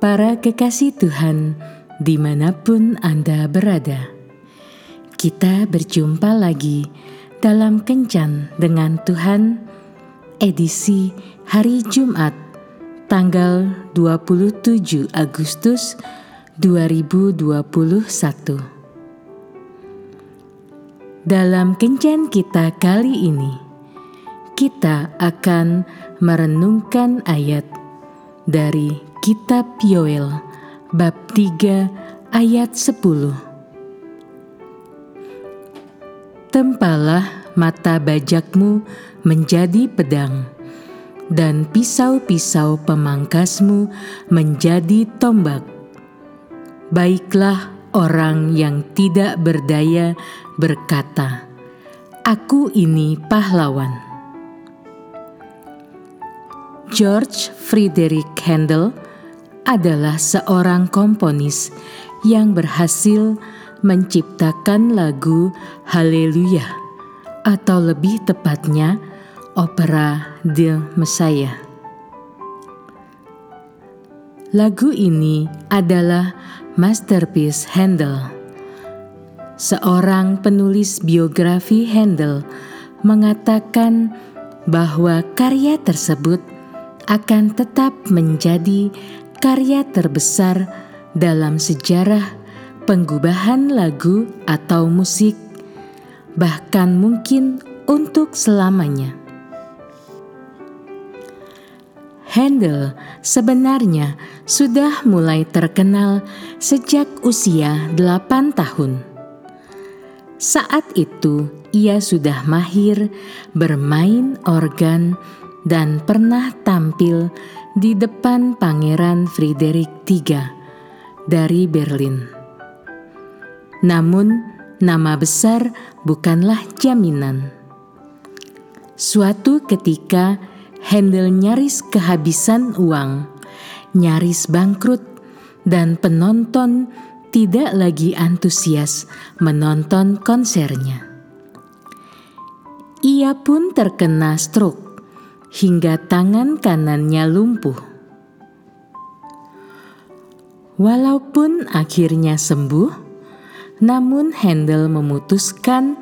Para kekasih Tuhan, di mana pun Anda berada, kita berjumpa lagi dalam Kencan dengan Tuhan, edisi hari Jumat, tanggal 27 Agustus 2021. Dalam Kencan kita kali ini, kita akan merenungkan ayat dari Kitab Yoel bab 3 ayat 10. Tempalah mata bajakmu menjadi pedang dan pisau-pisau pemangkasmu menjadi tombak. Baiklah orang yang tidak berdaya berkata, "Aku ini pahlawan." George Friedrich Handel adalah seorang komponis yang berhasil menciptakan lagu Haleluya atau lebih tepatnya opera The Messiah. Lagu ini adalah masterpiece Handel. Seorang penulis biografi Handel mengatakan bahwa karya tersebut akan tetap menjadi karya terbesar dalam sejarah penggubahan lagu atau musik, bahkan mungkin untuk selamanya. Handel sebenarnya sudah mulai terkenal sejak usia 8 tahun. Saat itu ia sudah mahir bermain organ dan pernah tampil di depan Pangeran Friedrich III dari Berlin. Namun, nama besar bukanlah jaminan. Suatu ketika, Handel nyaris kehabisan uang, nyaris bangkrut, dan penonton tidak lagi antusias menonton konsernya. Ia pun terkena stroke hingga tangan kanannya lumpuh. Walaupun akhirnya sembuh, namun Handel memutuskan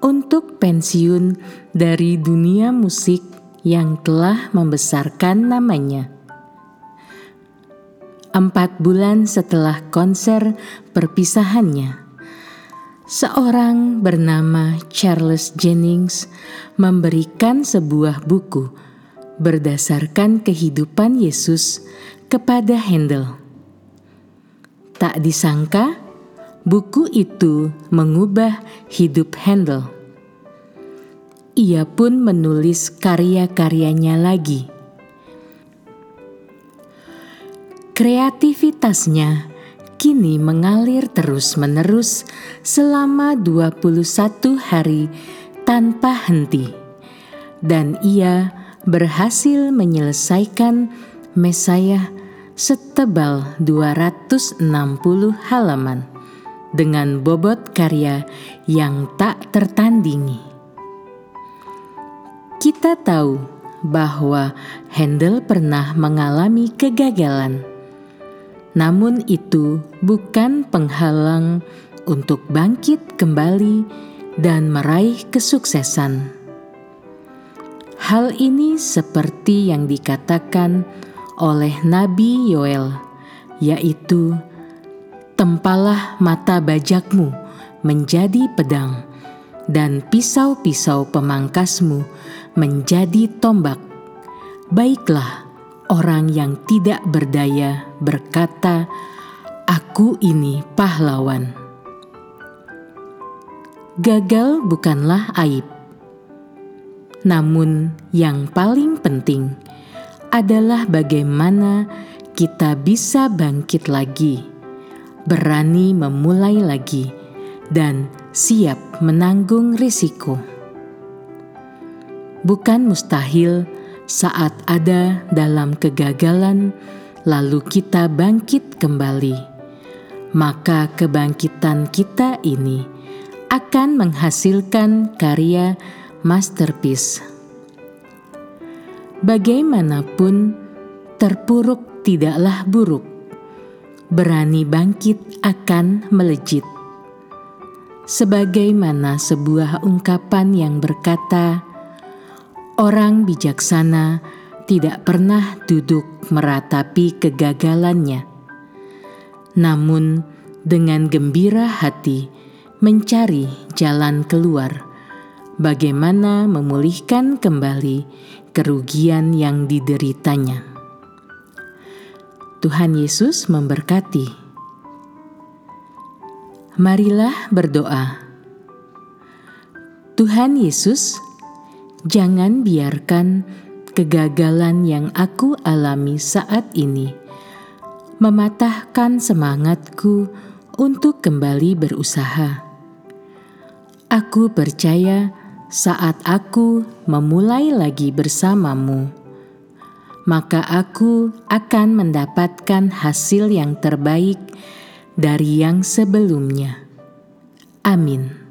untuk pensiun dari dunia musik yang telah membesarkan namanya. Empat bulan setelah konser perpisahannya, seorang bernama Charles Jennings memberikan sebuah buku berdasarkan kehidupan Yesus kepada Handel. Tak disangka, buku itu mengubah hidup Handel. Ia pun menulis karya-karyanya lagi. Kreativitasnya kini mengalir terus-menerus selama 21 hari tanpa henti. Dan ia berhasil menyelesaikan Mesaya setebal 260 halaman dengan bobot karya yang tak tertandingi. Kita tahu bahwa Handel pernah mengalami kegagalan namun itu bukan penghalang untuk bangkit kembali dan meraih kesuksesan. Hal ini seperti yang dikatakan oleh Nabi Yoel, yaitu tempalah mata bajakmu menjadi pedang dan pisau-pisau pemangkasmu menjadi tombak. Baiklah, orang yang tidak berdaya berkata, "Aku ini pahlawan." Gagal bukanlah aib, namun yang paling penting adalah bagaimana kita bisa bangkit lagi, berani memulai lagi, dan siap menanggung risiko. Bukan mustahil saat ada dalam kegagalan, lalu kita bangkit kembali, maka kebangkitan kita ini akan menghasilkan karya masterpiece. Bagaimanapun, terpuruk tidaklah buruk, berani bangkit akan melejit. Sebagaimana sebuah ungkapan yang berkata, "Orang bijaksana tidak pernah duduk meratapi kegagalannya, namun dengan gembira hati mencari jalan keluar." Bagaimana memulihkan kembali kerugian yang dideritanya? Tuhan Yesus memberkati. Marilah berdoa. Tuhan Yesus, jangan biarkan kegagalan yang aku alami saat ini mematahkan semangatku untuk kembali berusaha. Aku percaya saat aku memulai lagi bersamamu maka aku akan mendapatkan hasil yang terbaik dari yang sebelumnya. Amin.